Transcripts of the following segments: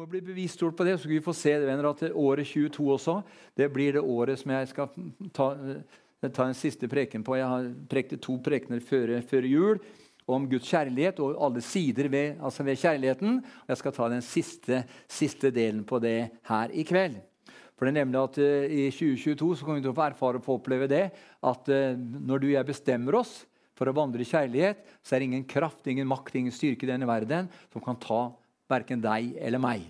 må bli bevisstgjort på det. Så skal vi få se venner, at året 22 også, det blir det året som jeg skal ta, ta en siste preken på. Jeg har prekte to prekener før, før, jul om Guds kjærlighet og alle sider ved, altså ved kjærligheten. Jeg skal ta den siste, siste, delen på det her i kveld. For det er nemlig at uh, I 2022 så kommer vi til å få erfare og få oppleve det at uh, når du og jeg bestemmer oss for å vandre i kjærlighet, så er det ingen kraft, ingen makt, ingen styrke i denne verden som kan ta verken deg eller meg.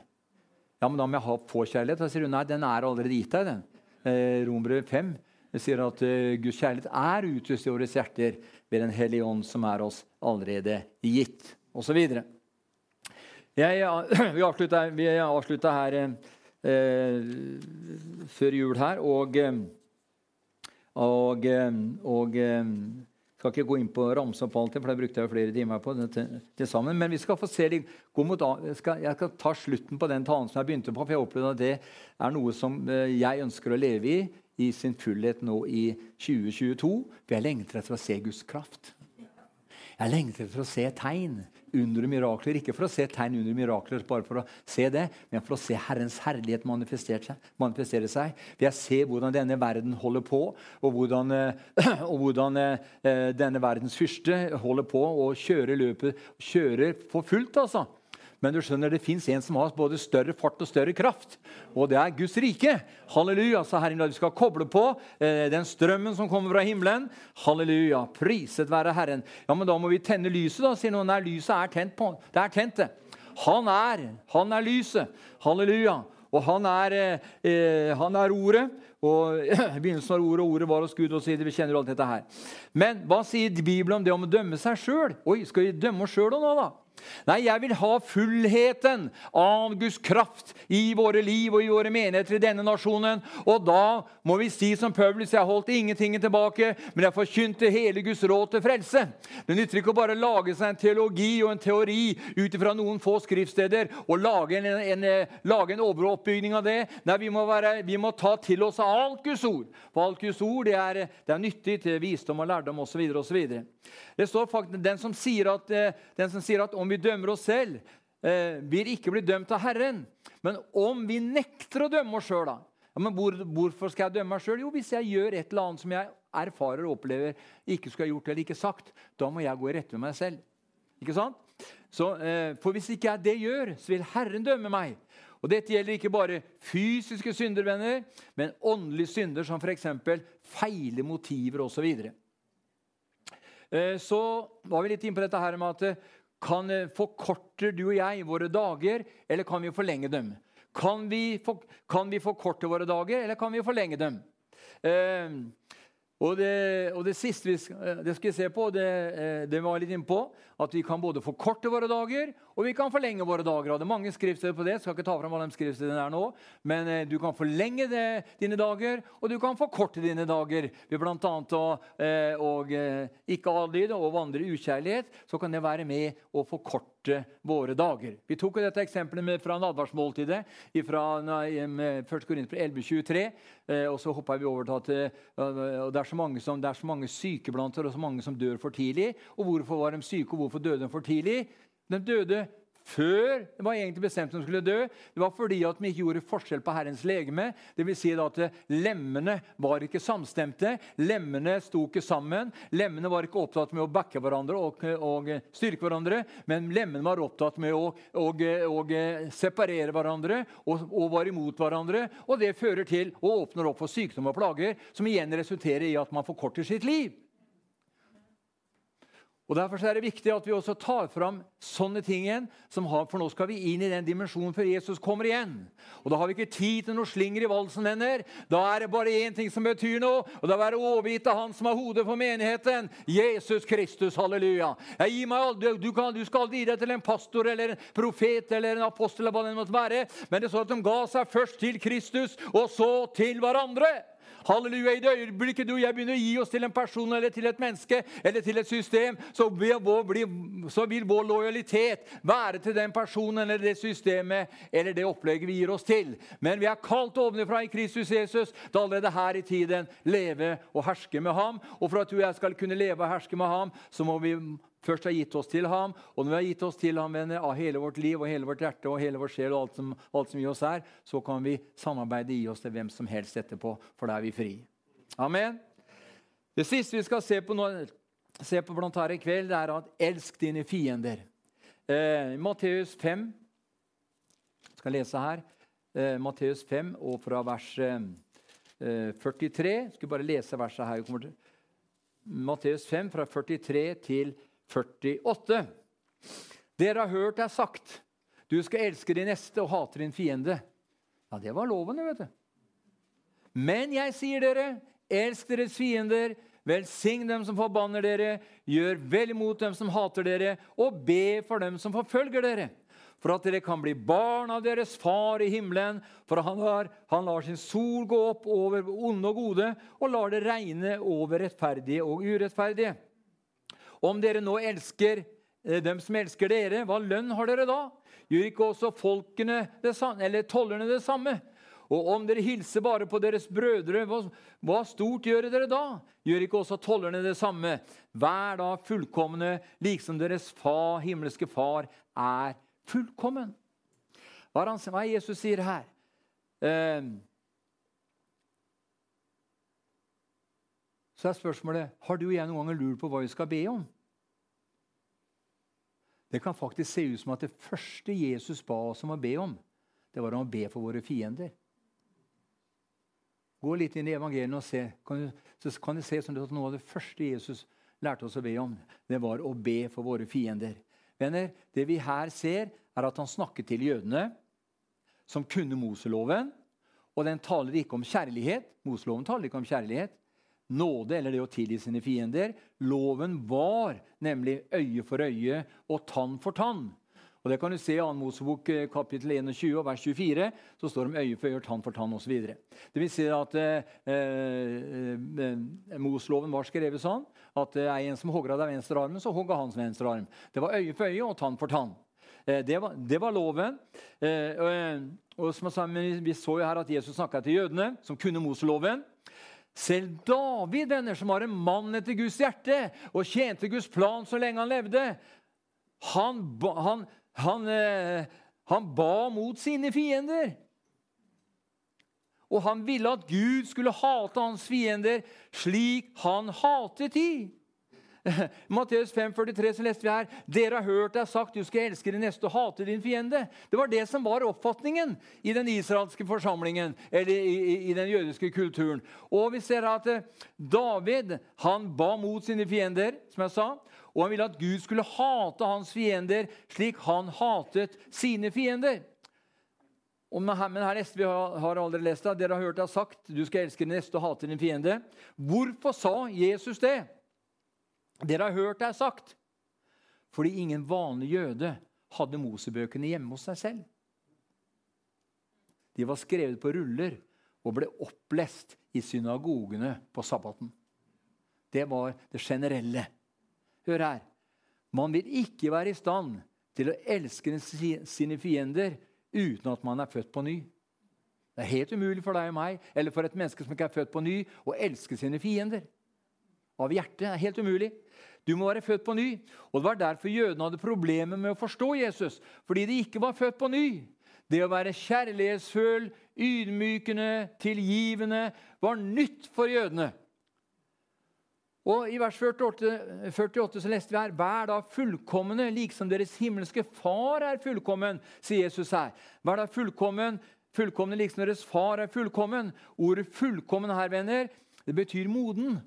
Ja, men da må jeg ha påkjærlighet. Da sier hun nei, den er allerede gitt deg. den. Eh, Rombrevet 5 sier at eh, Guds kjærlighet er utøst i våre hjerter ved Den hellige ånd, som er oss allerede gitt, osv. Vi avslutta her eh, før jul her, og, eh, og, eh, og skal ikke gå inn på ramse opp alt, for det brukte jeg flere timer på. til, til sammen, Men vi skal få se litt, mot, skal, jeg skal ta slutten på den talen som jeg begynte på. For jeg opplevde at det er noe som eh, jeg ønsker å leve i i sin fullhet nå i 2022. For jeg lengter etter å se Guds kraft. Jeg lengter etter å se tegn under mirakler. Ikke for å se tegn under mirakler, bare for å se det, men for å se Herrens herlighet manifestere seg. For jeg ser hvordan denne verden holder på, og hvordan, eh, og hvordan eh, denne verdens fyrste holder på å kjøre løpet kjører for fullt. altså. Men du skjønner, det fins en som har både større fart og større kraft. Og det er Guds rike. Halleluja. Så Herren, vi skal koble på eh, den strømmen som kommer fra himmelen. Halleluja. Priset være Herren. Ja, men da må vi tenne lyset, da, sier noen. Nei, lyset er tent. på. Det er tent, det. Han er. Han er lyset. Halleluja. Og han er, eh, eh han er ordet. Og begynnelsen var ordet, ordet var hos Gud. og så Vi kjenner alt dette her. Men hva sier Bibelen om det om å dømme seg sjøl? Oi, skal vi dømme oss sjøl nå, da? Nei, jeg vil ha fullheten av Guds kraft i våre liv og i våre menigheter i denne nasjonen. Og da må vi si som Paulus, jeg holdt ingenting tilbake, men jeg forkynte hele Guds råd til frelse. Det nytter ikke å bare lage seg en teologi og en teori ut ifra noen få skriftsteder og lage en, en, lage en overoppbygning av det. Nei, vi må, være, vi må, ta til oss alt Guds ord. For alt Guds ord det er, det er nyttig til visdom og lærdom osv. Det står faktisk, den som sier at, eh, den som sier at om vi dømmer oss selv, eh, vil ikke bli dømt av Herren. Men om vi nekter å dømme oss sjøl, da ja, men hvor, Hvorfor skal jeg dømme meg sjøl? Jo, hvis jeg gjør et eller annet som jeg erfarer og opplever ikke skulle ha gjort eller ikke sagt, da må jeg gå i rette med meg selv. Ikke sant? Så, eh, for hvis ikke jeg det gjør, så vil Herren dømme meg. Og Dette gjelder ikke bare fysiske synder, venner, men åndelige synder som f.eks. feile motiver osv. Eh, så var vi litt inne på dette her med at kan eh, forkorter du og jeg våre dager, eller kan vi forlenge dem? Kan vi, for, kan vi forkorte våre dager, eller kan vi forlenge dem? Eh, og det, og det, siste vi skal, det skal vi se på, det, det var litt innpå, at vi kan både forkorte våre dager og vi kan forlenge våre dager. Og Det er mange skriftsteder på det. Jeg skal ikke ta fram alle de skriftstedene er nå, Men eh, du kan forlenge det, dine dager, og du kan forkorte dine dager. Ved bl.a. å eh, og, eh, ikke adlyde og vandre i ukjærlighet. Så kan det være med å forkorte våre dager. Vi tok dette eksempelet fra nadværsmåltidet fra 1. Korinter 11,23. Eh, og så hoppa vi over til at det, er så mange som, det er så mange syke blant oss, og så mange som dør for tidlig. Og hvorfor var de syke, og hvorfor døde de for tidlig? De døde før det var egentlig bestemt de skulle dø. Det var fordi at de ikke gjorde forskjell på Herrens legeme. Det vil si at Lemmene var ikke samstemte. Lemmene sto ikke sammen. Lemmene var ikke opptatt med å backe hverandre og, og styrke hverandre, men lemmene var opptatt med å, og, og separere hverandre og, var imot hverandre. Og Det fører til og åpner opp for sykdom og plager, som igjen resulterer i at man forkorter sitt liv. Og Derfor er det viktig at vi også tar fram sånne ting igjen. Har, for nå skal vi inn i den dimensjonen før Jesus kommer igjen. Og Da har vi ikke tid til noe slinger i valsen, venner. Da er det bare én ting som betyr noe, og det er å være overgitt av Han som har hodet for menigheten. Jesus Kristus, halleluja. Jeg Aldri, du, kan, du, skal aldri gi deg til en pastor eller en profet eller en apostel, eller hva det måtte være, men det sånn at de ga seg først til Kristus, og så til hverandre. Halleluja, I det øyeblikket du og jeg begynner å gi oss til en person eller til et menneske eller til et system, så vil, vår, så vil vår lojalitet være til den personen eller det systemet eller det opplegget vi gir oss til. Men vi er kalt ovenfra i Kristus Jesus til allerede her i tiden leve og herske med ham. Og for at du og jeg skal kunne leve og herske med ham, så må vi først har gitt oss til ham. Og når vi har gitt oss til ham venner, av hele vårt liv og hele vårt hjerte og hele vår sjel, og alt som, alt som i oss er, så kan vi samarbeide i oss til hvem som helst etterpå, for da er vi fri. Amen. Det siste vi skal se på, nå, se på blant her i kveld, det er at 'elsk dine fiender'. Eh, Matteus 5 jeg skal lese her. Eh, Matteus 5 og fra vers eh, 43. Jeg skal bare lese verset her. Matteus 5 fra 43 til 44. 48. Dere har hørt det er sagt, du skal elske din neste og hate din fiende. Ja, det var loven, vet du. Men jeg sier dere, elsk deres fiender, velsign dem som forbanner dere, gjør vel imot dem som hater dere, og be for dem som forfølger dere. For at dere kan bli barn av deres far i himmelen, for han, har, han lar sin sol gå opp over onde og gode, og lar det regne over rettferdige og urettferdige. Om dere nå elsker eh, dem som elsker dere, hva lønn har dere da? Gjør ikke også folkene det samme, eller tollerne det samme? Og om dere hilser bare på deres brødre, hva, stort gjør dere da? Gjør ikke også tollerne det samme? Vær da fullkomne, liksom deres far, himmelske far er fullkommen. Hva er Jesus sier her? Eh, Så er spørsmålet har du og jeg noen ganger lurt på hva vi skal be om. Det kan faktisk se ut som at det første Jesus ba oss om å be om, det var om å be for våre fiender. Gå litt inn i evangeliet og se. Kan du, så kan du se som at Noe av det første Jesus lærte oss å be om, det var å be for våre fiender. Venner, Det vi her ser, er at han snakket til jødene, som kunne Moseloven. Og den taler ikke om kjærlighet. Moseloven taler ikke om kjærlighet nåde, eller det å tilgi sine fiender. Loven var nemlig øye for øye og tann for tann. Og Det kan du se i 2. Mosebok eh, kapittel 21 og vers 24. Så står det om øye for øye, tann for tann osv. Det vil si at eh, eh, eh, Mosloven var skrevet sånn at eh, er en som hogger av deg venstre armen, så hogger hans venstre arm. Det var øye for øye og tann for tann. Det, var, det, var, loven. Eh, og som jeg sa, Vi så jo her at Jesus snakka til jødene, som kunne Moseloven. Selv David, venner, som var en mann etter Guds hjerte og tjente Guds plan så lenge han levde, han, han, han, eh, han ba mot sine fiender. Og han ville at Gud skulle hate hans fiender slik han hatet de. Matteus 5,43 så leste vi her Dere har hørt er sagt du skal elske din neste og hate din fiende. Det var det som var oppfatningen i den israelske forsamlingen, eller i, i, i den jødiske kulturen. Og vi ser at eh, David han ba mot sine fiender, som jeg sa. Og han ville at Gud skulle hate hans fiender slik han hatet sine fiender. Men her leste vi har aldri lest det. Dere har hørt det sagt du skal elske din neste og hate din fiende. Hvorfor sa Jesus det? Dere har hørt det er sagt. Fordi ingen vanlig jøde hadde Mosebøkene hjemme hos seg selv. De var skrevet på ruller og ble opplest i synagogene på sabbaten. Det var det generelle. Hør her. Man vil ikke være i stand til å elske sine fiender uten at man er født på ny. Det er helt umulig for deg og meg eller for et menneske som ikke er født på ny, å elske sine fiender. Av hjertet. Det er helt umulig. Du må være født på ny. Og Det var derfor jødene hadde problemer med å forstå Jesus. Fordi de ikke var født på ny. Det å være kjærlighetsfull, ydmykende, tilgivende var nytt for jødene. Og I vers 48, 48 så leste vi her Vær da fullkomne, liksom deres himmelske far er fullkommen, sier Jesus her. Vær da fullkommen, fullkomne liksom deres far er fullkommen. Ordet 'fullkommen' her, venner, det betyr moden.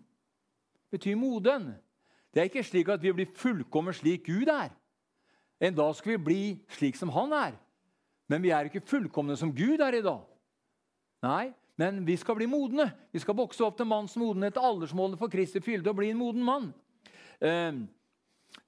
Betyr moden. Det er ikke slik at vi blir fullkommen slik Gud er. En dag skal vi bli slik som han er. Men vi er ikke fullkomne som Gud er i dag. Nei, men vi skal bli modne. Vi skal vokse opp til manns modenhet, aldersmålet for Kristi fylde og bli en moden mann. Eh,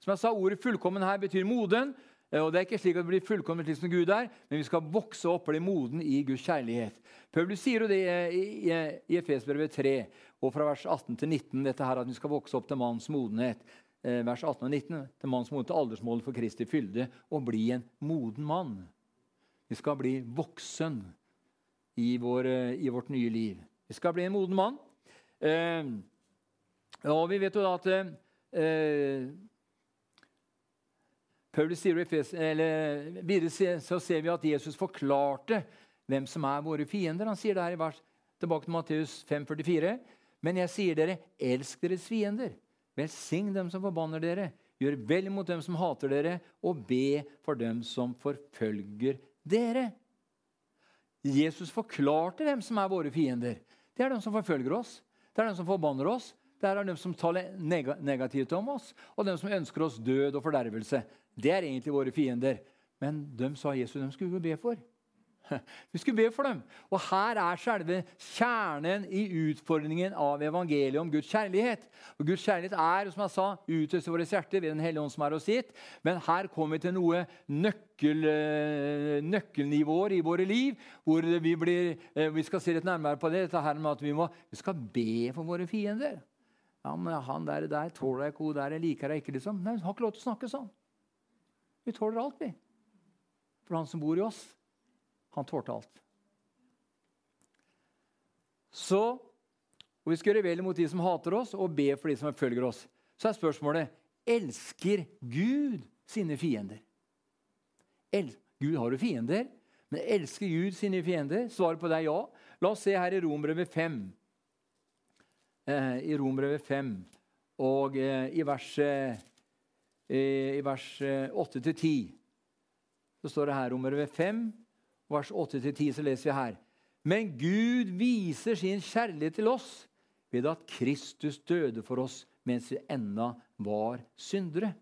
som jeg sa, Ordet 'fullkommen' her betyr moden. Eh, og det er ikke slik at vi blir fullkomne slik som Gud er, men vi skal vokse opp og bli moden i Guds kjærlighet. Paulus sier jo det i, i Efesbrevet 3, og fra vers 18 til 19, dette her at vi skal vokse opp til manns modenhet. Eh, vers 18 og 19, til manns modenhet, til aldersmålet for Kristi fylde, og bli en moden mann. Vi skal bli voksen i, vår, eh, i vårt nye liv. Vi skal bli en moden mann. Eh, og vi vet jo da at eh, Paulus sier, eller, Videre så ser vi at Jesus forklarte hvem som er våre fiender. Han sier det her i vers, tilbake til Matteus 5,44. Men jeg sier dere, elsk deres fiender. Velsign dem som forbanner dere. Gjør vel mot dem som hater dere, og be for dem som forfølger dere. Jesus forklarte hvem som er våre fiender. Det er de som forfølger oss. Det er de som forbanner oss. Det er de som taler negativt om oss, og de som ønsker oss død og fordervelse. Det er egentlig våre fiender. Men de sa Jesus de skulle be for. Vi skulle be for dem. Og Her er selve kjernen i utfordringen av evangeliet om Guds kjærlighet. Og Guds kjærlighet er som jeg sa, utøst i våre hjerter ved Den hellige ånd som er oss gitt. Men her kommer vi til noe nøkkel, eh, nøkkelnivåer i våre liv, hvor vi, blir, eh, vi skal se litt nærmere på det. dette her med at Vi, må, vi skal be for våre fiender. Ja, men Han der, der tåler jeg ikke, hun der jeg liker deg ikke. liksom. Nei, Har ikke lov til å snakke sånn. Vi tåler alt, vi. For han som bor i oss. Han tålte alt. Så, og Vi skal gjøre vel mot de som hater oss, og be for de som følger oss. Så er spørsmålet elsker Gud sine fiender. El Gud har jo fiender, men elsker Gud sine fiender? Svaret på det er ja. La oss se her i Rombrevet 5. Eh, I Rombrevet 5 og eh, i vers, eh, vers 8-10 så står det her Rombrevet 5 vers 8-10, så leser vi her. Men Gud viser sin kjærlighet til oss ved at Kristus døde for oss mens vi ennå var syndere.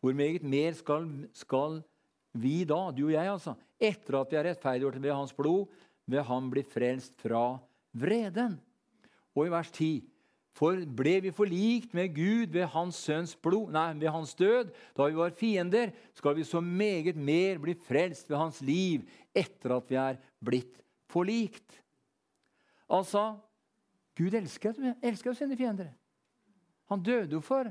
Hvor meget mer skal, skal, vi da, du og jeg, altså, etter at vi er rettferdiggjort ved Hans blod, ved Han bli frelst fra vreden? Og i vers 10.: For ble vi forlikt med Gud ved Hans blod, nei, ved Hans død, da vi var fiender, skal vi så meget mer bli frelst ved Hans liv etter at vi er blitt forlikt. Altså Gud elsker, elsker sine fiender. Han døde jo for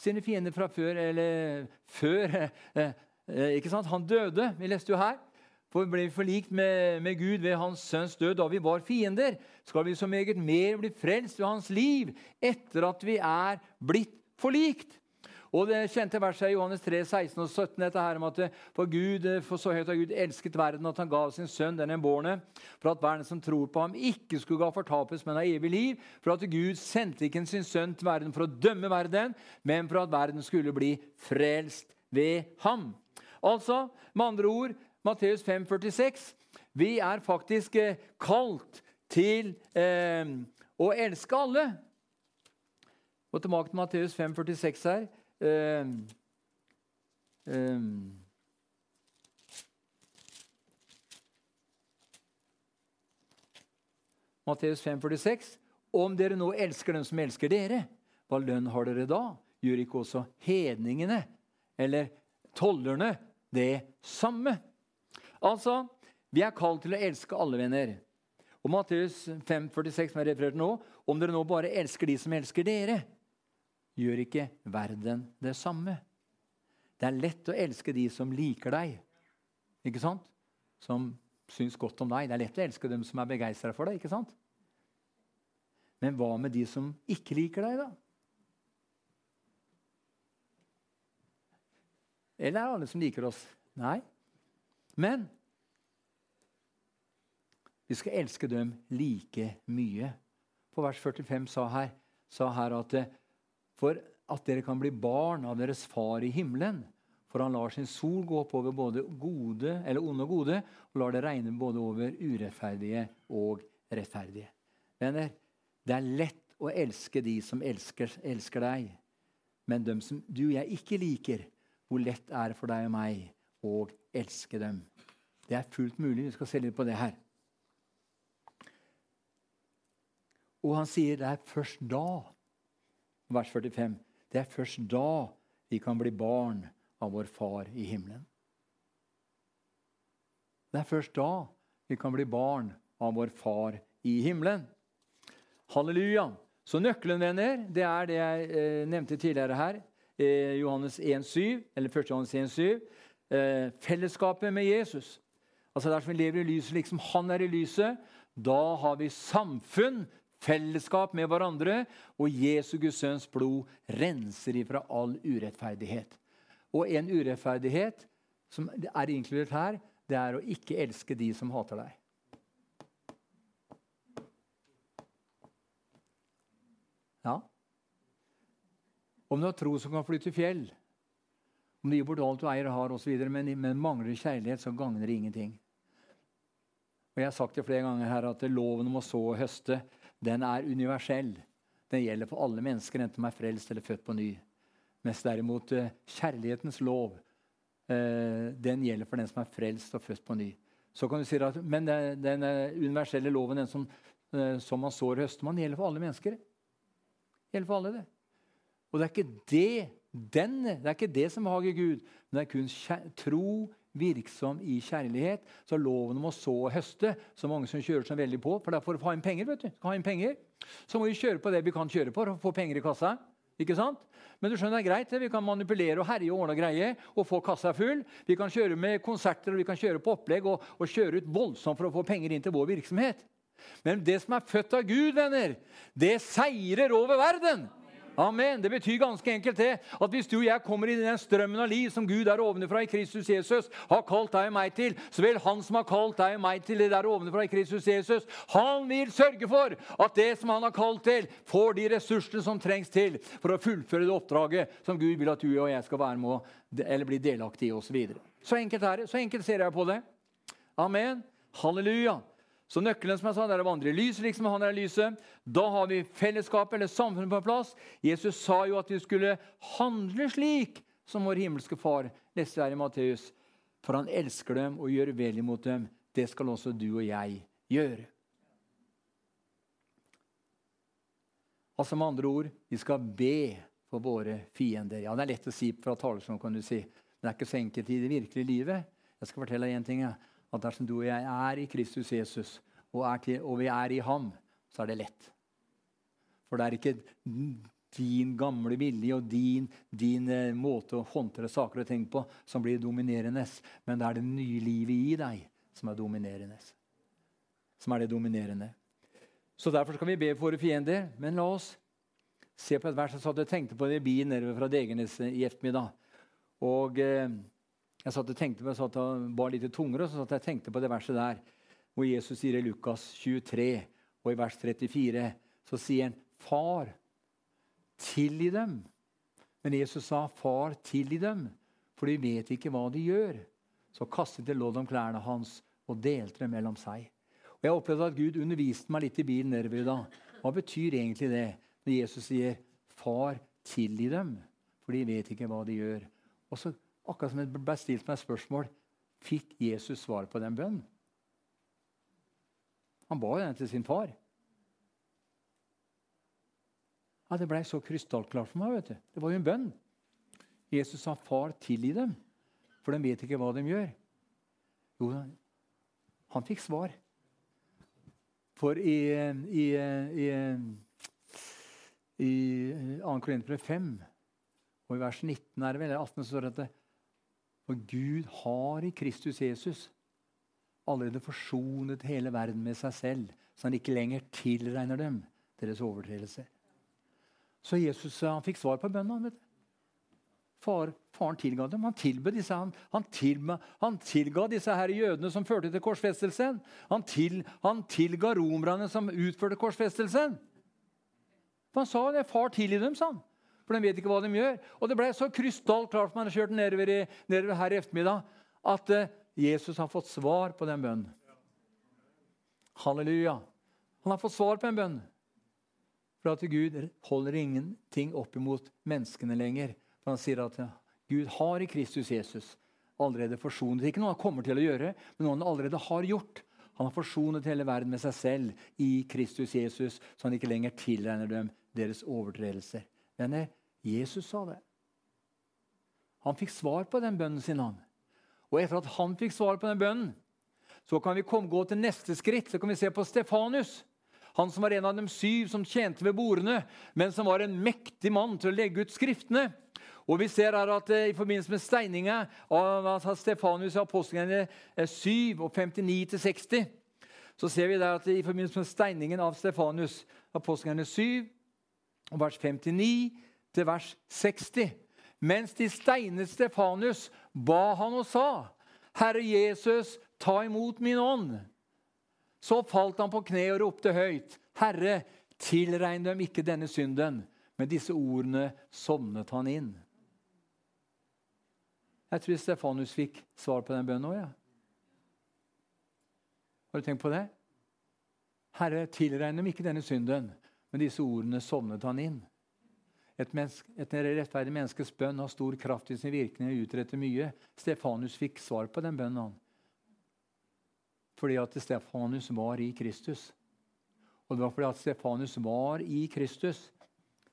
sine fiender fra før, eller før eh, eh, ikke sant? Han døde. Vi leste jo her. For ble vi forlikt med, med, Gud ved hans sønns død da vi var fiender, skal vi så meget mer bli frelst ved hans liv etter at vi er blitt forlikt. Og det kjente verset i Johannes 3, 16 og 17, dette her om at for, Gud, for så høyt har Gud elsket verden at han ga sin sønn, den enbårne, for at verden som tror på ham, ikke skulle ga fortapes, men ha evig liv. For at Gud sendte ikke sin sønn til verden for å dømme verden, men for at verden skulle bli frelst ved ham. Altså, med andre ord, Matteus 5, 46. Vi er faktisk eh, kalt til eh, å elske alle. Og tilbake til Matteus 5, 46 her. Eh, eh, Matteus 5, 46. Om dere nå elsker dem som elsker dere, hva lønn har dere da? Gjør ikke også hedningene eller tollerne det samme? Altså, vi er kalt til å elske alle venner. Og Matteus 5, 46, som jeg refererte nå, om dere nå bare elsker de som elsker dere, gjør ikke verden det samme. Det er lett å elske de som liker deg, ikke sant? Som syns godt om deg. Det er lett å elske dem som er begeistra for deg. ikke sant? Men hva med de som ikke liker deg, da? Eller er det alle som liker oss? Nei. Men vi skal elske dem like mye. For vers 45 sa her, sa her at for at dere kan bli barn av deres far i himmelen. For han lar sin sol gå opp over både gode, eller onde og gode, og lar det regne både over urettferdige og rettferdige. Venner, det er lett å elske de som elsker, elsker deg. Men dem som du og jeg ikke liker, hvor lett er det for deg og meg å elske dem? Det er fullt mulig. Vi skal se litt på det her. Og han sier det er først da, vers 45, det er først da vi kan bli barn av vår far i himmelen. Det er først da vi kan bli barn av vår far i himmelen. Halleluja! Så nøkkelen, venner, det er det jeg eh, nevnte tidligere her. Eh, Johannes 1,7, eller 1. Johannes 1,7. Eh, fellesskapet med Jesus. Altså Dersom vi lever i lyset liksom han er i lyset, da har vi samfunn, fellesskap med hverandre, og Jesu Guds sønns blod renser ifra all urettferdighet. Og en urettferdighet som er inkludert her, det er å ikke elske de som hater deg. Ja. Om du har tro som kan flytte fjell, gir bort alt du eier og har, og så videre, men, men mangler kjærlighet, så gagner det ingenting. Og Jeg har sagt det flere ganger her at loven om å så og høste den er universell. Den gjelder for alle mennesker, enten de er frelst eller født på ny. Mens derimot eh, kjærlighetens lov eh, den gjelder for den som er frelst og født på ny. Så kan du si at, Men den universelle loven, den som, eh, som man sår og høster, man gjelder for alle mennesker. Gjelder for alle det. Og det er ikke det, den, det er ikke det som behager Gud, men det er kun tro, virksom i kjærlighet. Så loven om å så og høste, så mange som kjører seg veldig på For da får du ha inn penger. vet du. Ha inn penger. Så må vi kjøre på det vi kan kjøre på for å få penger i kassa. Ikke sant? Men du skjønner det er greit, vi kan manipulere og herje og ordne og greie og få kassa full. Vi kan kjøre med konserter og vi kan kjøre på opplegg og, og kjøre ut voldsomt for å få penger inn til vår virksomhet. Men det som er født av Gud, venner, det seirer over verden. Amen. Det betyr ganske enkelt det at hvis du og jeg kommer i den strømmen av liv som Gud der ovenfra i Kristus Jesus har kalt deg og meg til, så vil Han som har kalt deg og meg til det der ovenfra i Kristus Jesus, han vil sørge for at det som han har kalt til, får de ressursene som trengs til for å fullføre det oppdraget som Gud vil at du og jeg skal være med eller bli delaktig i osv. Så, videre. så enkelt er det. Så enkelt ser jeg på det. Amen. Halleluja. Så nøkkelen som jeg sa, det er å vandre i lyset liksom han er i lyset. Da har vi fellesskapet eller samfunnet på plass. Jesus sa jo at vi skulle handle slik som vår himmelske far. Leste her i Matteus. For han elsker dem og gjør vel imot dem. Det skal også du og jeg gjøre. Altså med andre ord, vi skal be for våre fiender. Ja, Det er lett å si fra talerstolen, kan du si. Men det er ikke så enkelt i det virkelige livet. Jeg skal fortelle deg en ting. Ja at dersom du og jeg er i Kristus Jesus, og, til, og vi er i ham, så er det lett. For det er ikke din gamle vilje og din, din eh, måte å håndtere saker og ting på som blir dominerende, men det er det nye livet i deg som er dominerende. Som er det dominerende. Så Derfor skal vi be for våre fiender. Men la oss se på et vers jeg tenkte på det i bilen nedover fra Degernes i ettermiddag. Og... Eh, jeg satt og tenkte på, jeg satt og bar litt tungere, så satt jeg og tenkte på det verset der, hvor Jesus sier i Lukas 23 og i vers 34 så sier han 'Far, tilgi dem'. Men Jesus sa 'Far, tilgi dem', for de vet ikke hva de gjør. Så kastet de lodd om klærne hans og delte dem mellom seg. Og Jeg opplevde at Gud underviste meg litt i bilen nedover i dag. Hva betyr egentlig det når Jesus sier 'Far, tilgi dem', for de vet ikke hva de gjør? Og så Akkurat som det ble stilt meg spørsmål fikk Jesus svar på den bønnen. Han ba den til sin far. Ja, Det ble så krystallklart for meg. vet du. Det var jo en bønn. Jesus sa, 'Far, tilgi dem, for de vet ikke hva de gjør'. Jo, han fikk svar. For i, i, i, i 2. Korinther 5, og i vers 19 er det vel, 18, så står det at for Gud har i Kristus Jesus allerede forsonet hele verden med seg selv, så han ikke lenger tilregner dem deres overtredelser. Så Jesus han fikk svar på bønnen. Far, faren tilga dem. Han tilbød disse, han, han, tilba, han, tilga disse her jødene som førte til korsfestelsen. Han, til, han tilga romerne som utførte korsfestelsen. For han sa det. 'Far, tilgi dem', sa han. For de vet ikke hva de gjør. Og det ble så krystallklart for man har kjørt nedover, i, nedover her i ettermiddag, at uh, Jesus har fått svar på den bønnen. Halleluja. Han har fått svar på en bønn. For at Gud holder ingenting opp imot menneskene lenger. For han sier at Gud har i Kristus Jesus allerede forsonet. Ikke noe han kommer til å gjøre, men noe han allerede har gjort. Han har forsonet hele verden med seg selv i Kristus Jesus, så han ikke lenger tilregner dem deres overtredelser. Venner, Jesus sa det. Han fikk svar på den bønnen sin. han. Og etter at han fikk svar på den bønnen, så kan vi komme, gå til neste skritt. Så kan vi se på Stefanus. Han som var en av de syv som tjente ved bordene, men som var en mektig mann til å legge ut skriftene. Og vi ser her at eh, I forbindelse med steininga av Stefanus i apostelgjerningen 7 og 59-60, så ser vi der at i forbindelse med steiningen av Stefanus, apostelgjerningen 7 og vers 59 til vers 60. mens de steinet Stefanus, ba han og sa, 'Herre Jesus, ta imot min ånd.' Så falt han på kne og ropte høyt, 'Herre, tilregn dem ikke denne synden.' Med disse ordene sovnet han inn. Jeg tror Stefanus fikk svar på den bønnen òg. Ja. Har du tenkt på det? Herre, tilregn dem ikke denne synden. Med disse ordene sovnet han inn. Et, menneske, et rettferdig menneskes bønn har stor kraft i sin virkning og utretter mye. Stefanus fikk svar på den bønnen. Fordi at Stefanus var i Kristus. Og det var fordi at Stefanus var i Kristus,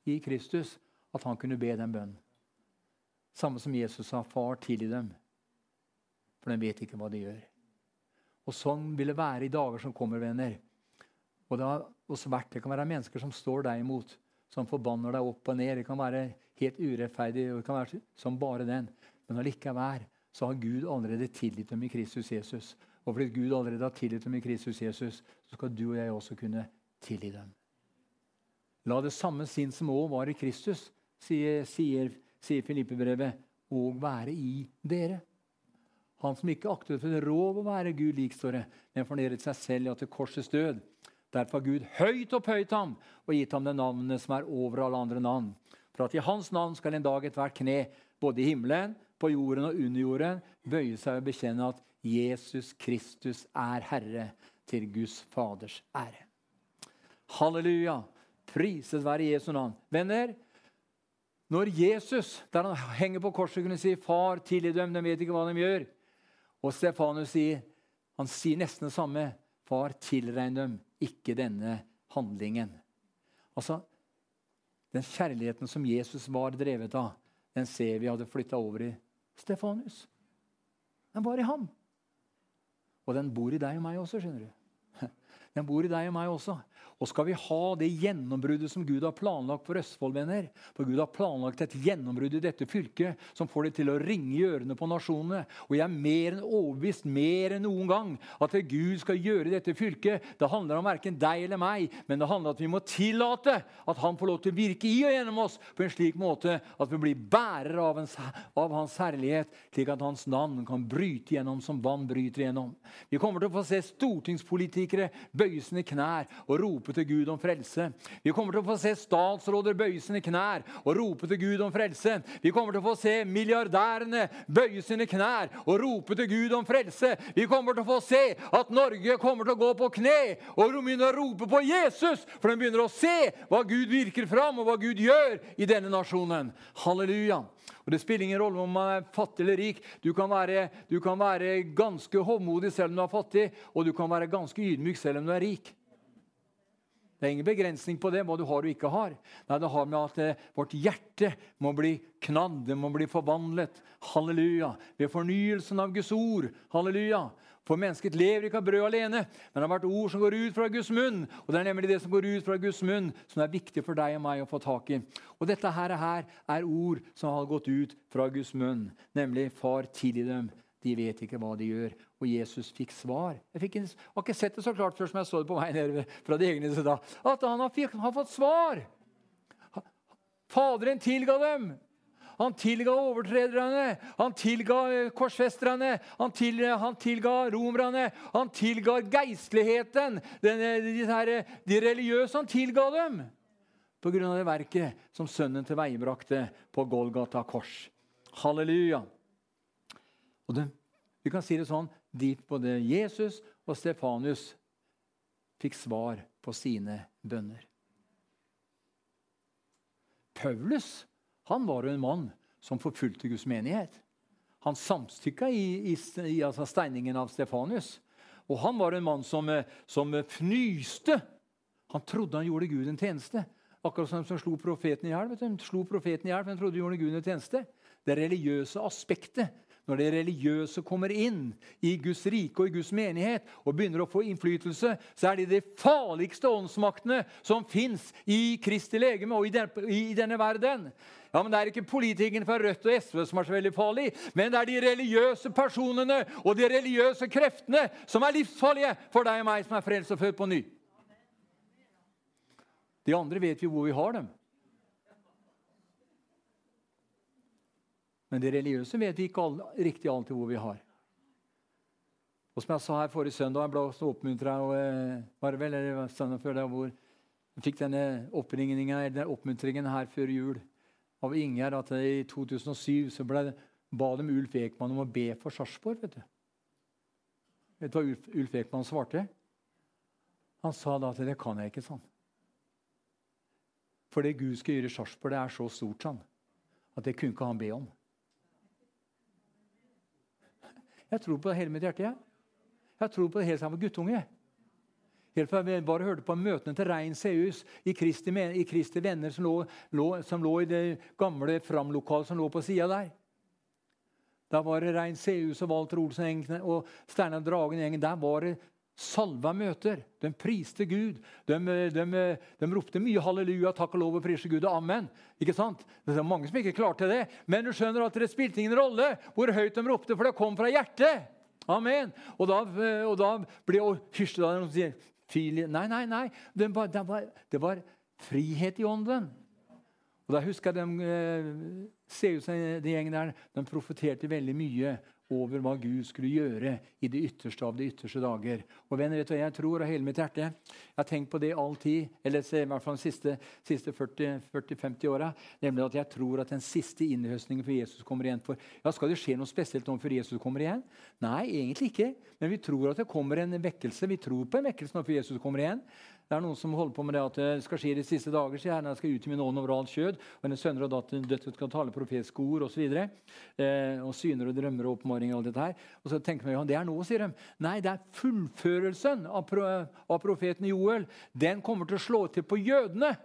i Kristus at han kunne be den bønnen. Samme som Jesus sa, 'Far, tilgi dem', for de vet ikke hva de gjør. Og Sånn vil det være i dager som kommer, venner. Og Det har også vært, det kan være mennesker som står deg imot som forbanner deg opp og ned. Det kan være helt urettferdig og det kan være som bare den. Men allikevel så har Gud allerede tilgitt dem i Kristus Jesus. Og fordi Gud allerede har tilgitt dem i Kristus Jesus, så skal du og jeg også kunne tilgi dem. La det samme sinn som òg var i Kristus, sier, sier, sier Filippebrevet, og være i dere. Han som ikke aktet for råd å være Gud lik, står det, men fornedret seg selv ja, til korsets død. Derfor har Gud høyt opphøyet ham og gitt ham det navnet som er over alle andre navn. For at i hans navn skal en dag ethvert kne, både i himmelen, på jorden og under jorden, bøye seg og bekjenne at Jesus Kristus er Herre, til Guds Faders ære. Halleluja! Priset være Jesu navn. Venner, når Jesus, der han henger på korset, kunne si 'Far, tilgi dem, de vet ikke hva de gjør', og Stefanus sier, han sier nesten det samme. 'Far, tilregn dem ikke denne handlingen. Altså, Den kjærligheten som Jesus var drevet av, den ser vi hadde flytta over i Stefanus. Den var i ham. Og den bor i deg og meg også, skjønner du. Den bor i deg og meg også. Og skal vi ha det gjennombruddet som Gud har planlagt for Østfold-venner For Gud har planlagt et gjennombrudd i dette fylket som får det til å ringe i ørene på nasjonene. Og jeg er mer enn overbevist, mer enn noen gang, at det Gud skal gjøre i dette fylket, det handler om verken deg eller meg, men det handler om at vi må tillate at Han får lov til å virke i og gjennom oss på en slik måte at vi blir bærere av, av Hans herlighet, slik at Hans navn kan bryte gjennom som vann bryter gjennom. Vi kommer til å få se stortingspolitikere bøye sine knær og rope rope til Gud om frelse. Vi kommer til å få se statsråder bøye sine knær og rope til Gud om frelse. Vi kommer til å få se milliardærene bøye sine knær og rope til Gud om frelse. Vi kommer til å få se at Norge kommer til å gå på kne og begynne å rope på Jesus, for de begynner å se hva Gud virker fram, og hva Gud gjør i denne nasjonen. Halleluja. Og Det spiller ingen rolle om man er fattig eller rik. Du kan være, du kan være ganske hovmodig selv om du er fattig, og du kan være ganske ydmyk selv om du er rik. Det er ingen begrensning på det, hva du har og ikke har. Nei, Det har med at eh, vårt hjerte må bli knadd, det må bli forvandlet. Halleluja. Ved fornyelsen av Guds ord. Halleluja. For mennesket lever ikke av brød alene, men det har vært ord som går ut fra Guds munn. Og det er nemlig det som går ut fra Guds munn, som er viktig for deg og meg å få tak i. Og dette her, her er ord som har gått ut fra Guds munn, nemlig 'Far, tilgi dem'. De vet ikke hva de gjør. Og Jesus fikk svar. Jeg fikk, har ikke sett det så klart før som jeg så det på vei ned fra det egne da, At han har, fikk, har fått svar. Faderen tilga dem. Han tilga overtrederne, han tilga eh, korsfesterne, han, til, han tilga romerne, han tilga geistligheten, den, de, her, de, religiøse. Han tilga dem på grunn av det verket som sønnen til veibrakte på Golgata kors. Halleluja. Og det, vi kan si det sånn de, både Jesus og Stefanus fikk svar på sine bønner. Paulus han var jo en mann som forfulgte Guds menighet. Han samstykka i, i, i altså steiningen av Stefanus. Og han var en mann som, som fnyste. Han trodde han gjorde Gud en tjeneste. Akkurat som som slo profeten i hjel. Slo profeten i hjel, men trodde han gjorde Gud en tjeneste. Det religiøse aspektet når det religiøse kommer inn i Guds rike og i Guds menighet og begynner å få innflytelse, så er det de farligste åndsmaktene som fins i Kristi legeme og i, denne verden. Ja, men Det er ikke politikerne fra Rødt og SV som er så veldig farlig, men det er de religiøse personene og de religiøse kreftene som er livsfarlige for deg og meg som er frelst og født på ny. De andre vet vi hvor vi har dem. Men det religiøse vet vi ikke all, riktig alltid hvor vi har. Og som jeg sa her forrige søndag, jeg ble også oppmuntra eh, var vel, det, hvor jeg fikk denne oppmuntringen her før jul av Ingjerd at i 2007 så ble, ba de Ulf Ekman om å be for Sarpsborg. Vet du Vet du hva Ulf, Ulf Ekman svarte? Han sa da at det kan jeg ikke. sånn. For det Gud skal gjøre i Sarpsborg, det er så stort sånn, at det kunne ikke han be om. Jeg tror på det hele mitt hjerte. jeg. Jeg tror på det helt sammen guttunge. Helt fra jeg bare hørte på møtene til Rein Seus i Kristi, i Kristi venner som lå, lå, som lå, i det gamle Fram-lokalet som lå på sida der. Da var det Rein Seus og Walter Olsen og Steinar Dragen-gjengen. Der var det salva møter. De priste Gud. De, de, de, ropte mye halleluja, takk og lov og prise Gud og amen. Ikke sant? Det er mange som ikke klarte det. Men du skjønner at det spilte ingen rolle hvor høyt de ropte, for det kom fra hjertet. Amen. Og da, og da ble dem og sier Nei, nei, nei. Det var, det, var, det var, frihet i ånden. Og da husker jeg de, eh, ser ut som de gjengen der, de profeterte veldig mye over hva Gud skulle gjøre i det ytterste av de ytterste dager. Og venner, vet du, Jeg tror av hele mitt hjerte Jeg har tenkt på det all tid, eller i hvert fall de siste, siste 40-50 åra. Nemlig at jeg tror at den siste innhøstningen for Jesus kommer igjen for, ja, Skal det skje noe spesielt om før Jesus kommer igjen? Nei, egentlig ikke. Men vi tror at det kommer en vekkelse. Vi tror på en vekkelse når Jesus kommer igjen. Det er noen som holder på med det at det skal skje de siste dager. sier Herren skal ut i min ånd over alt kjød. Og hennes sønner og døtre skal tale profetiske ord osv. Eh, og syner og drømmer og åpenbaring og alt dette her. Og så tenker man ja, det er noe, sier de. Nei, det er fullførelsen av, pro, av profeten Joel. Den kommer til å slå til på jødene.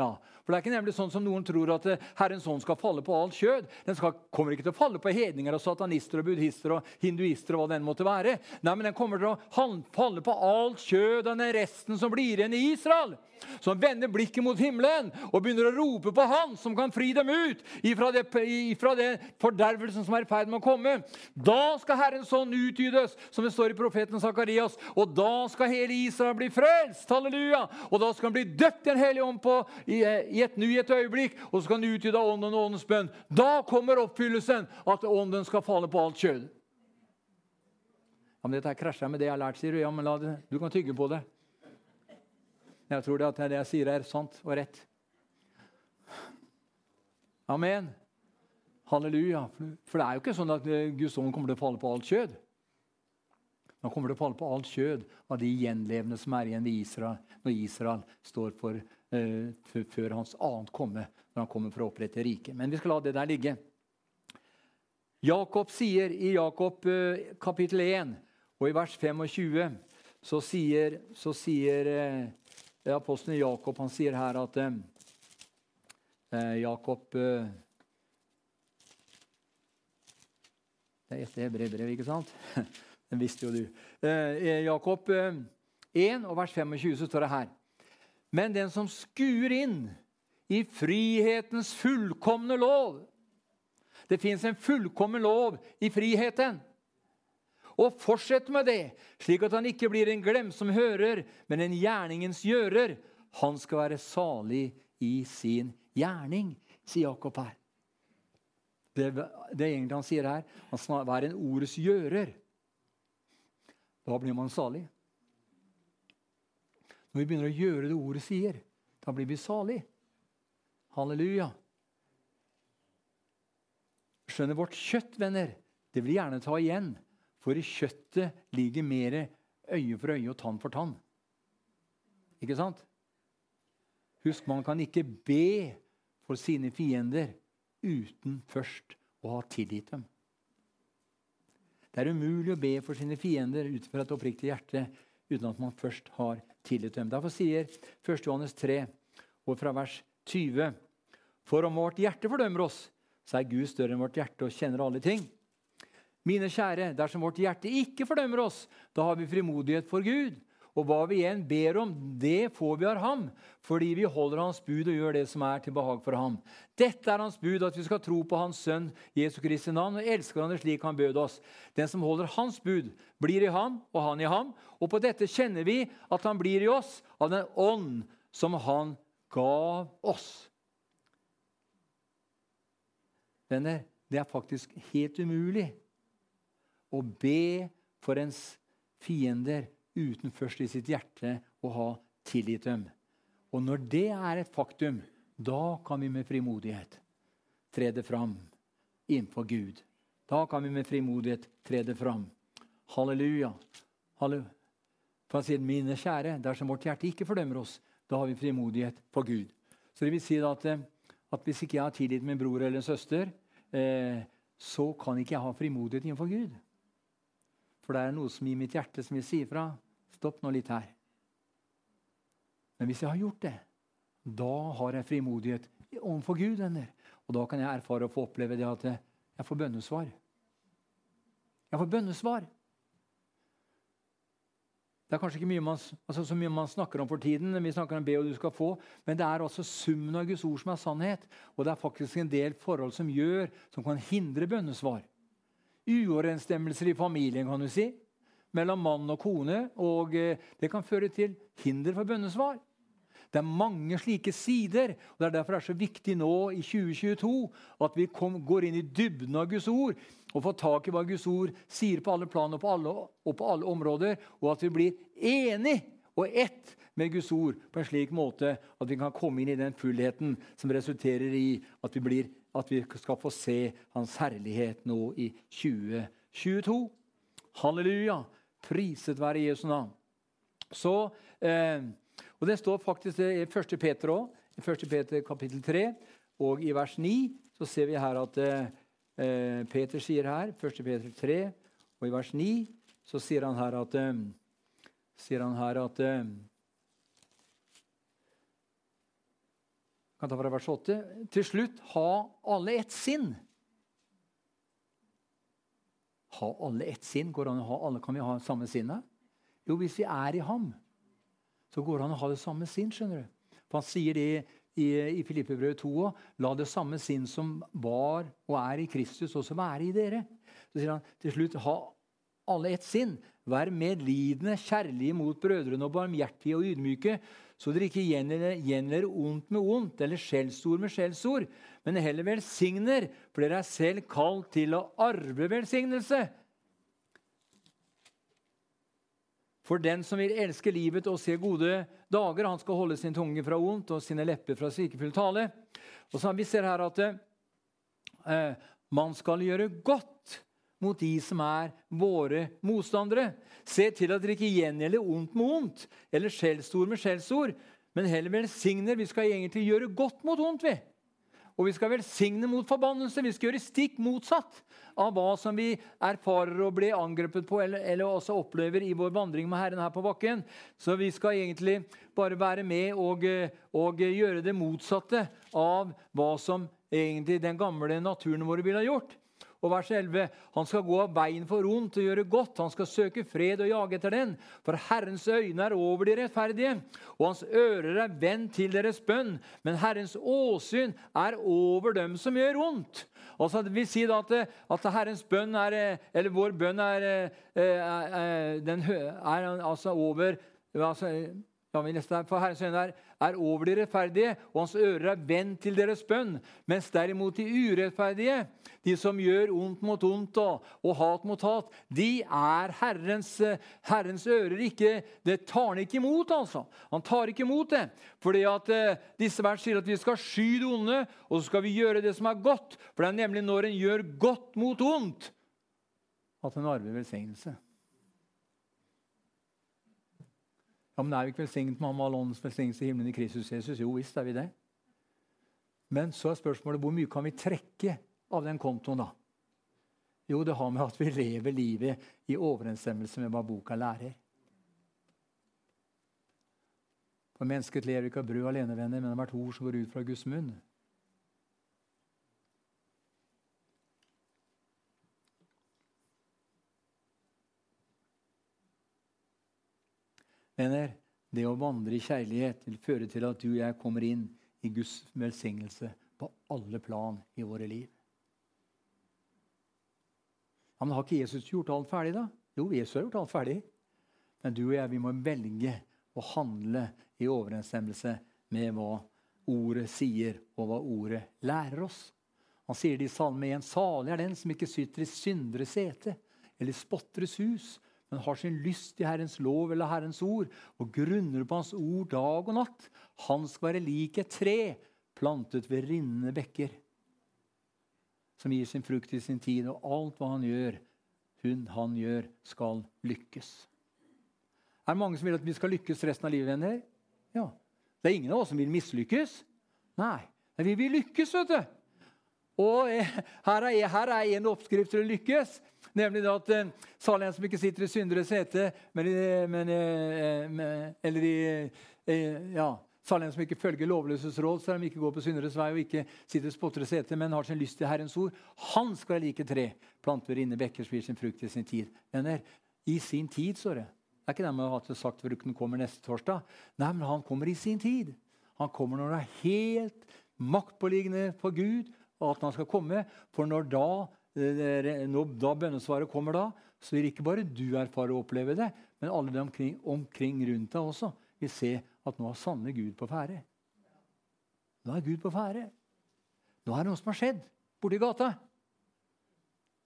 Ja, for Det er ikke nemlig sånn som noen tror at eh, Herrens ånd skal falle på alt kjød. Den skal, kommer ikke til å falle på hedninger og satanister og buddhister og hinduister. og hva den måtte være. Nei, men Den kommer til å falle på alt kjød og den resten som blir igjen i Israel som vender blikket mot himmelen og begynner å rope på Han som kan fri dem ut ifra det, ifra det fordervelsen som er i ferd med å komme. Da skal Herrens ånd utydes som det står i profeten Sakarias. Og da skal hele Israel bli frelst. Halleluja! Og da skal han bli døpt i en hellig ånd på i, i et i et øyeblikk, og så skal han utgyte ånden og åndens bønn. Da kommer oppfyllelsen, at ånden skal falle på alt kjød. Ja, men Dette krasjer med det jeg har lært, sier du. Ja, men det, du kan tygge på det. Jeg tror det at det jeg sier, er sant og rett. Amen. Halleluja. For det er jo ikke sånn at eh, Guds ånd kommer til å falle på alt kjød. Han kommer til å falle på alt kjød av de gjenlevende som er igjen ved Israel, når Israel står for, uh, før hans annet komme, når han kommer for å opprette riket. Men vi skal la det der ligge. Jakob sier i Jakob uh, kapittel 1 og i vers 25 så sier, så sier uh, Apostelen Jakob han sier her at eh, eh Jakob eh, Det er etter brevbrevet, ikke sant? Den visste jo du. Eh, Jakob eh, 1 og vers 25 så står det her. Men den som skuer inn i frihetens fullkomne lov Det fins en fullkommen lov i friheten. Og fortsett med det, slik at han ikke blir en glemsom hører, men en gjerningens gjører. Han skal være salig i sin gjerning, sier Jakob her. Det, det er egentlig han sier her. Han skal være en ordets gjører. Da blir man salig. Når vi begynner å gjøre det ordet sier, da blir vi salig. Halleluja. Skjønner vårt kjøtt, venner, det vil gjerne ta igjen. For i kjøttet ligger mer øye for øye og tann for tann. Ikke sant? Husk, man kan ikke be for sine fiender uten først å ha tilgitt dem. Det er umulig å be for sine fiender ut fra et oppriktig hjerte uten at man først har tilgitt dem. Derfor sier 1. Johannes 3, og fra vers 20.: For om vårt hjerte fordømmer oss, så er Gud større enn vårt hjerte og kjenner alle ting. Mine kjære, dersom vårt hjerte ikke fordømmer oss, da har vi frimodighet for Gud. Og hva vi igjen ber om, det får vi av ham, fordi vi holder hans bud og gjør det som er til behag for ham. Dette er hans bud, at vi skal tro på hans sønn Jesu Kristi navn og elske ham slik han bød oss. Den som holder hans bud, blir i ham og han i ham. Og på dette kjenner vi at han blir i oss av den ånd som han gav oss. Venner, det er faktisk helt umulig å be for ens fiender uten først i sitt hjerte å ha tilgitt dem. Og når det er et faktum, da kan vi med frimodighet tre det fram innenfor Gud. Da kan vi med frimodighet tre det fram. Halleluja. Halleluja. For han sier, mine kjære, dersom vårt hjerte ikke fordømmer oss, da har vi frimodighet for Gud. Så det vil si at, eh, at hvis ikke jeg har tilgitt min bror eller søster, eh, så kan ikke jeg ha frimodighet innenfor Gud. For det er noe som i mitt hjerte som vil si ifra. Stopp nå litt her. Men hvis jeg har gjort det, da har jeg frimodighet overfor Gud. venner. Og da kan jeg erfare og få oppleve det at jeg får bønnesvar. Jeg får bønnesvar. Det er kanskje ikke mye man, altså så mye man snakker om for tiden, vi snakker om be og du skal få, men det er altså summen av Guds ord som er sannhet. Og det er faktisk en del forhold som gjør, som kan hindre bønnesvar. Uoverensstemmelser i familien, kan du si, mellom mann og kone. Og eh, det kan føre til hinder for bønnesvar. Det er mange slike sider. og Det er derfor det er så viktig nå i 2022 at vi kom, går inn i dybden av Guds ord og får tak i hva Guds ord sier på alle plan og på alle, og på alle områder, og at vi blir enig og ett med Guds ord på en slik måte at vi kan komme inn i den fullheten som resulterer i at vi, blir, at vi skal få se Hans herlighet nå i 2022. Halleluja! Priset være Jesu navn. Så eh, og Det står faktisk i 1. Peter òg, i 1. Peter kapittel 3. Og i vers 9 så ser vi her at eh, Peter sier her, 1. Peter 3, og i vers 9 så sier han her at, eh, sier han her at kan ta fra vers 8. Til slutt, ha alle ett sinn. Ha alle ett sinn? Går an å ha alle, Kan vi ha samme sinnet? Jo, hvis vi er i ham så går det an å ha det samme sinn. skjønner du. For Han sier det i, i Filippebrevet 2 òg. La det samme sinn som var og er i Kristus, også være i dere. Så sier han til slutt ha alle ett sinn. Vær medlidende, kjærlige mot brødrene og barmhjertige og ydmyke, så dere ikke gjengjelder ondt med ondt eller skjellsord med skjellsord, men heller velsigner, for dere er selv kalt til å arve velsignelse. For den som vil elske livet og se gode dager, han skal holde sin tunge fra ondt og sine lepper fra svikefull tale. Og så Vi ser her at eh, man skal gjøre godt mot de som er våre motstandere. Se til at dere ikke gjengjelder ondt med ondt eller skjellsord med skjellsord, men heller velsigner. Vi skal egentlig gjøre godt mot ondt. vi. Og vi skal velsigne mot forbannelse. Vi skal gjøre stikk motsatt av hva som vi erfarer og blir angrepet på eller, eller, også opplever i vår vandring med Herren her på bakken. Så vi skal egentlig bare være med og, og gjøre det motsatte av hva som egentlig den gamle naturen vår ville ha gjort. Og vers 11. Han skal gå av veien for ondt og gjøre godt. Han skal søke fred og jage etter den. For Herrens øyne er over de rettferdige, og hans ører er vendt til deres bønn. Men Herrens åsyn er over dem som gjør ondt. Altså, det vil si at, at Herrens bønn er, eller vår bønn er, er, er, den er altså over altså, for Herrens øyne er, er, over de rettferdige, og hans ører er vendt til deres bønn. Mens derimot de urettferdige, de som gjør ondt mot ondt og, og hat mot hat, de er Herrens, herrens ører ikke Det tar han ikke imot, altså. Han tar ikke imot det. Fordi at eh, disse vers sier at vi skal sky det onde, og så skal vi gjøre det som er godt. For det er nemlig når en gjør godt mot ondt, at en arver velsignelse. Ja, men Er vi ikke velsignet med ham all åndens velsignelse i himmelen i Kristus Jesus? Jo visst er vi det. Men så er spørsmålet hvor mye kan vi trekke av den kontoen? da? Jo, det har med at vi lever livet i overensstemmelse med hva boka lærer. For mennesket lever ikke av brød alene, venner, men av hvert ord som går ut fra Guds munn. Venner, det å vandre i kjærlighet vil føre til at du og jeg kommer inn i Guds velsignelse på alle plan i våre liv. Ja, men Har ikke Jesus gjort alt ferdig, da? Jo, Jesus har gjort alt ferdig. Men du og jeg vi må velge å handle i overensstemmelse med hva ordet sier, og hva ordet lærer oss. Han sier det i Salme 1.: Salig er den som ikke sitter i syndere sete eller spotteres hus, men har sin lyst i Herrens lov eller Herrens ord og grunner på Hans ord dag og natt. Han skal være lik et tre plantet ved rinnende bekker, som gir sin frukt i sin tid, og alt hva han gjør, hun han gjør, skal lykkes. Er det mange som vil at vi skal lykkes resten av livet, venner? Ja. Det er ingen av oss som vil mislykkes. Nei. Men vi vil lykkes, vet du. Og eh, her er, her er en oppskrift til å lykkes. Nemlig at eh, salig en som ikke sitter i synderes sete, men, men, eh, eller i ja, Salig en som ikke følger lovløses råd, så de ikke går på synderes vei og ikke sitter i spotteres sete, men har sin lyst til Herrens ord. Han skal være like tre, planter inne bekker, spir sin frukt i sin tid. Venner, i sin tid, står det. Det er ikke det med at sagt frukten kommer neste torsdag. Nei, men han kommer i sin tid. Han kommer når det er helt maktpåliggende for Gud og at han skal komme. For når da, eh, da bønnesvaret kommer da, så vil ikke bare du erfare og oppleve det, men alle de omkring, omkring rundt deg også vil se at nå er sanne Gud på ferde. Nå er Gud på ferde. Nå er det noe som har skjedd borti gata.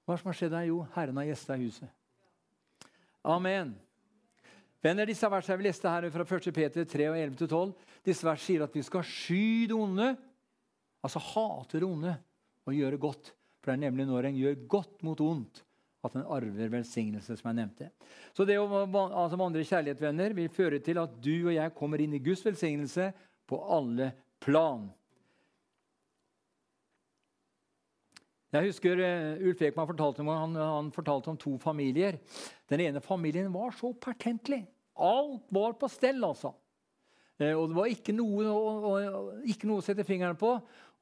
Hva som har skjedd her? Jo, Herren har gjesta huset. Amen. Venner, disse versene vi leste her fra 1. Peter 3, 11-12, disse vers sier at vi skal sky det onde, altså hater det onde, og gjøre godt. For det er nemlig når en gjør godt mot ondt, at en arver velsignelse, som jeg nevnte. Så det å altså, vandre kjærlighetsvenner vil føre til at du og jeg kommer inn i Guds velsignelse på alle plan. Jeg husker uh, Ulf Ekman fortalte om, han, han, fortalte om to familier. Den ene familien var så pertentlig. Alt var på stell, altså. Uh, og det var ikke noe, og, og, ikke noe å sette fingeren på.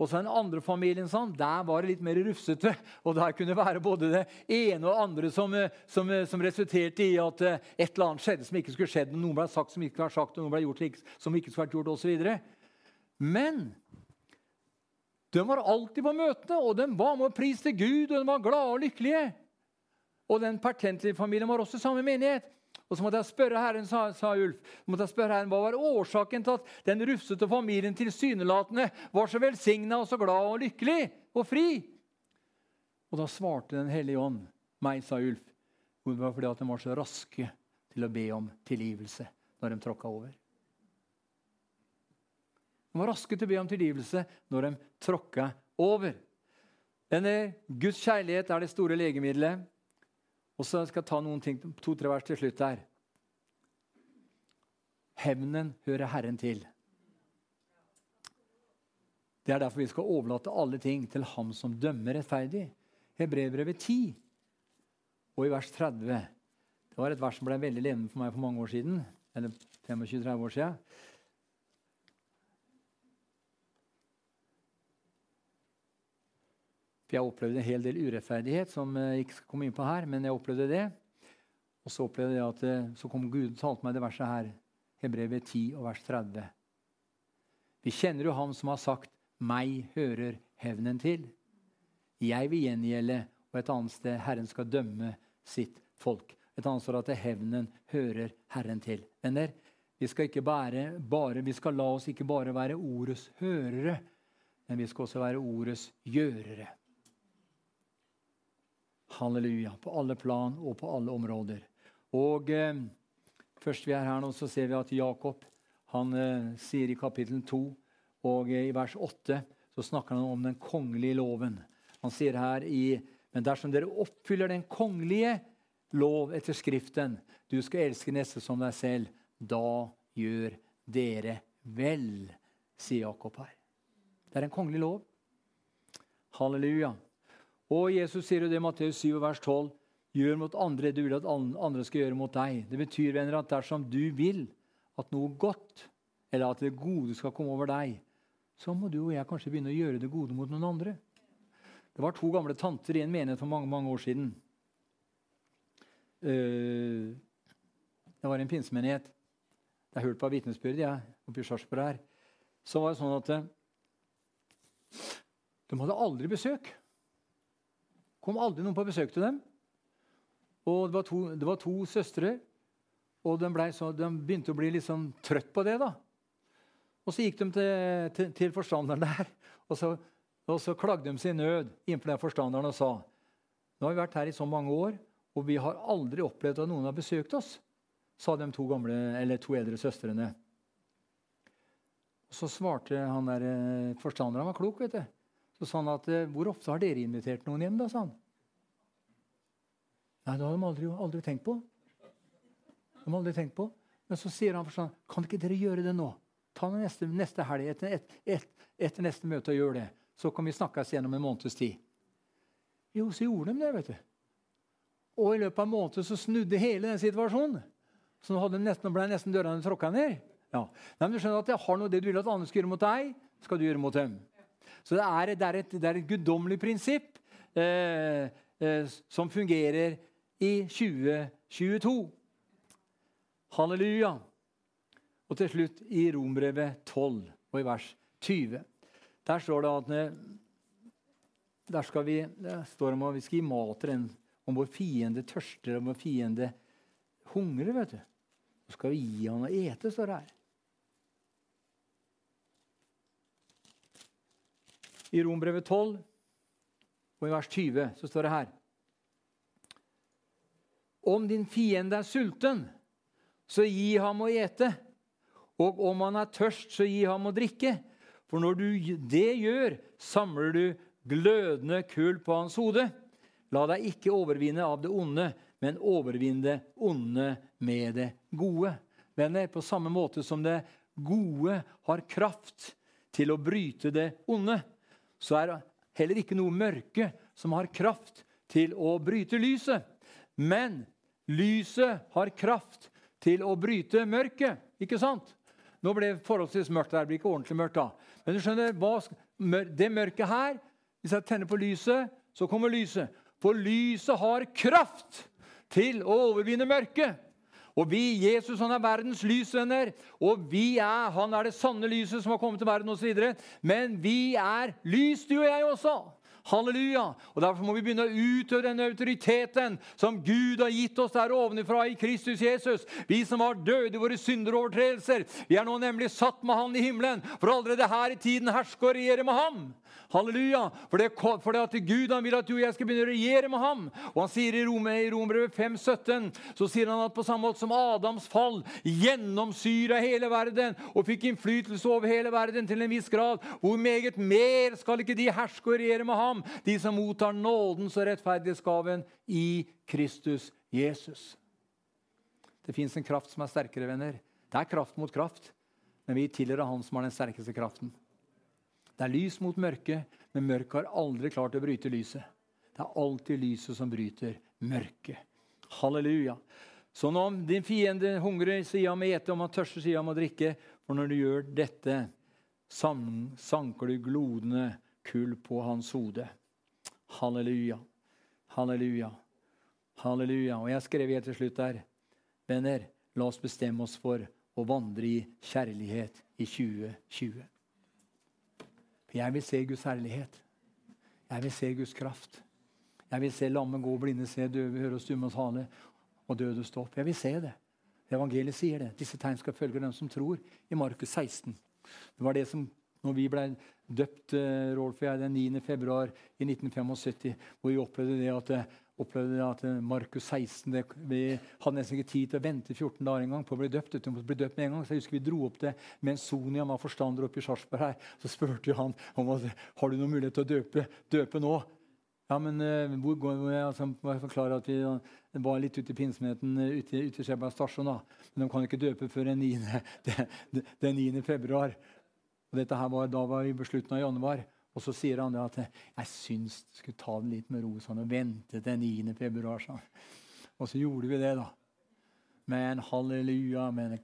Og så den andre familien sånn, der var det litt mer rufsete. Og der kunne det være både det ene og andre som, eh, som, eh, som resulterte i at eh, et eller annet skjedde som ikke skulle skjedd. Noen ble sagt som ikke var sagt, og noen ble gjort som ikke skulle vært gjort osv. Men de var alltid på møtene, og de var med og priste Gud, og de var glade og lykkelige. Og den pertentlige familien var også samme menighet. Og så måtte jeg spørre Herren, sa, sa Ulf, måtte jeg spørre herren, hva var årsaken til at den rufsete familien tilsynelatende var så velsigna og så glad og lykkelig og fri? Og da svarte Den hellige ånd meg, sa Ulf, det var fordi at de var så raske til å be om tilgivelse når de tråkka over. De var raske til å be om tilgivelse når de tråkka over. Denne Guds kjærlighet er det store legemiddelet. Og så skal jeg ta noen ting, to-tre vers til slutt der. Hevnen hører Herren til. Det er derfor vi skal overlate alle ting til Ham som dømmer rettferdig. Hebrevbrevet 10 og i vers 30. Det var et vers som ble veldig levende for meg for mange år siden. Eller 25-30 år siden. For jeg opplevde en hel del urettferdighet, som jeg ikke skal komme inn på her. men jeg opplevde det. Og så opplevde jeg at eh, så kom Gud og talte meg det verset her. Hebrevet 10 og vers 30. Vi kjenner jo ham som har sagt 'meg hører hevnen til'. Jeg vil gjengjelde, og et annet sted Herren skal dømme sitt folk. Et annet sted at hevnen hører Herren til. Venner, vi skal, ikke bare, bare, vi skal la oss ikke bare være ordets hørere, men vi skal også være ordets gjørere. Halleluja. På alle plan og på alle områder. Og eh, Først vi er her nå, så ser vi at Jakob han eh, sier i kapittel 2 og eh, i vers 8 så snakker han om den kongelige loven. Han sier her i Men dersom dere oppfyller den kongelige lov etter Skriften, du skal elske neste som deg selv, da gjør dere vel, sier Jakob her. Det er en kongelig lov. Halleluja. Og Jesus sier jo det i Matteus 7, vers 12. Gjør mot andre det du vil at andre skal gjøre mot deg. Det betyr venner, at dersom du vil at noe godt, eller at det gode skal komme over deg, så må du og jeg kanskje begynne å gjøre det gode mot noen andre. Det var to gamle tanter i en menighet for mange mange år siden. Eh, det var en pinsemenighet. Jeg har hørt på vitnesbyrd ja, oppe i Sarpsborg her. Så var det sånn at eh, de hadde aldri besøk kom aldri noen på besøk til dem. Og Det var to, det var to søstre, og de, så, de, begynte å bli litt sånn trøtt på det. da. Og Så gikk de til, til, til forstanderen der og så Og så klagde de sin nød innenfor den forstanderen og sa nå har vi vært her i så mange år, og vi har aldri opplevd at noen har besøkt oss, sa de to, gamle, to eldre søstrene. Og Så svarte han der eh, forstanderen, han var klok, vet du. Så sa han at eh, 'Hvor ofte har dere invitert noen hjem?' da, sa han. Nei, det har de aldri, aldri tenkt på. De har aldri tenkt på. Men så sier han sånn 'Kan ikke dere gjøre det nå?' Ta det neste, neste helg, etter, et, et, etter neste møte, og gjør det. Så kan vi snakkes gjennom en måneds tid. Jo, så gjorde de det, vet du. Og i løpet av en måned så snudde hele den situasjonen. Så nå nesten, ble nesten dørene tråkka ned. Ja. Nei, men du skjønner at jeg har noe Det du vil at andre skal gjøre mot deg, skal du gjøre mot dem. Så det er, det er et, det et guddommelig prinsipp eh, eh, som fungerer i 2022. Halleluja. Og til slutt i Rombrevet 12 og i vers 20. Der står det at der skal vi, står om at vi skal gi mat til den om vår fiende tørster, om vår fiende hungrer. vet du. Så skal vi gi han å ete, står det her. I Rombrevet 12 og i vers 20 så står det her Om din fiende er sulten, så gi ham å ete. Og om han er tørst, så gi ham å drikke. For når du det gjør, samler du glødende kull på hans hode. La deg ikke overvinne av det onde, men overvinne det onde med det gode. Venner, på samme måte som det gode har kraft til å bryte det onde, så er det heller ikke noe mørke som har kraft til å bryte lyset. Men lyset har kraft til å bryte mørket. Ikke sant? Nå ble det forholdsvis mørkt. Det blir ikke ordentlig mørkt da. Men du skjønner, hva, det mørket her Hvis jeg tenner på lyset, så kommer lyset. For lyset har kraft til å overvinne mørket. Og vi, Jesus han er verdens lysvenner, og vi er, han er det sanne lyset som har kommet til verden osv. Men vi er lys, du og jeg også. Halleluja! Og Derfor må vi begynne å utøve den autoriteten som Gud har gitt oss der ovenifra i Kristus Jesus. Vi som var døde i våre synder og overtredelser. Vi er nå nemlig satt med Han i himmelen, for allerede her i tiden herske og regjere med Ham. Halleluja! For det, for det at Gud han vil at du og jeg skal begynne å regjere med ham. Og han sier i, Rome, i Romerbrevet 5,17 så sier han at på samme måte som Adams fall gjennomsyra hele verden og fikk innflytelse over hele verden til en viss grad, hvor meget mer skal ikke de herske og regjere med ham, de som mottar nådens og rettferdighetsgaven i Kristus Jesus. Det fins en kraft som er sterkere, venner. Det er kraft mot kraft, men vi tilhører Han som har den sterkeste kraften. Det er lys mot mørke, men mørket har aldri klart å bryte lyset. Det er alltid lyset som bryter mørket. Halleluja. Så når din fiende hungrer, sier han med ete, om han tørster, sier han med drikke. For når du gjør dette, sanker du glodende kull på hans hode. Halleluja. Halleluja. Halleluja. Og jeg skrev helt til slutt der Venner, la oss bestemme oss for å vandre i kjærlighet i 2020. For jeg vil se Guds herlighet. Jeg vil se Guds kraft. Jeg vil se lamme gå, blinde se, døve høre og stumme tale, og døde stå opp. Jeg vil se det. Evangeliet sier det. Disse tegn skal følge dem som tror, i Markus 16. Det var det som, når vi ble døpt, eh, Rolf og jeg, den 9. februar i 1975, hvor vi opplevde det at eh, opplevde at eh, Markus 16 det, Vi hadde nesten ikke tid til å vente 14 dager en gang på å bli døpt. Vi måtte bli døpt med en gang. Så jeg husker Vi dro opp det en Sonia, var forstander oppe i Sarpsborg her. Så spurte han om har du noen mulighet til å døpe, døpe nå. Ja, men uh, hvor går vi? Altså, jeg forklare at vi var litt ute i pinsemenigheten ute, ute i Skjeberg stasjon. da. Men de kan ikke døpe før den 9. Den, den 9. februar. Og dette her var, Da var vi på slutten av januar. Og så sier han det at jeg syns du skulle ta det litt med ro sånn, og vente til 9. februar. Sånn. Og så gjorde vi det, da. Men halleluja. Men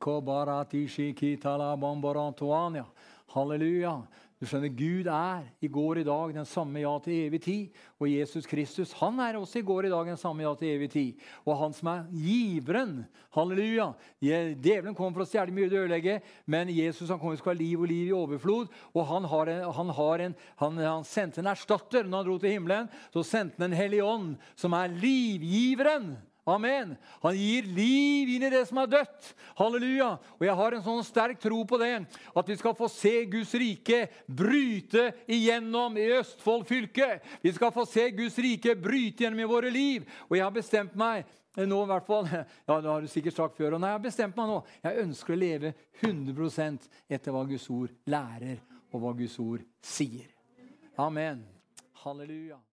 Halleluja. Du skjønner, Gud er i går i dag den samme ja til evig tid. Og Jesus Kristus han er også i går i dag den samme ja til evig tid. Og han som er giveren. Halleluja. Djevelen kom for å stjele mye og ødelegge, men Jesus han kom for å ha liv og liv i overflod. Og han, har en, han, har en, han, han sendte en erstatter når han dro til himmelen. Så sendte han en hellig ånd, som er livgiveren Amen. Han gir liv inn i det som er dødt. Halleluja. Og jeg har en sånn sterk tro på det, at vi skal få se Guds rike bryte igjennom i Østfold fylke. Vi skal få se Guds rike bryte gjennom i våre liv. Og jeg har bestemt meg nå i hvert fall, ja det har du sikkert sagt før, og nei, jeg har bestemt meg nå. Jeg ønsker å leve 100 etter hva Guds ord lærer, og hva Guds ord sier. Amen. Halleluja.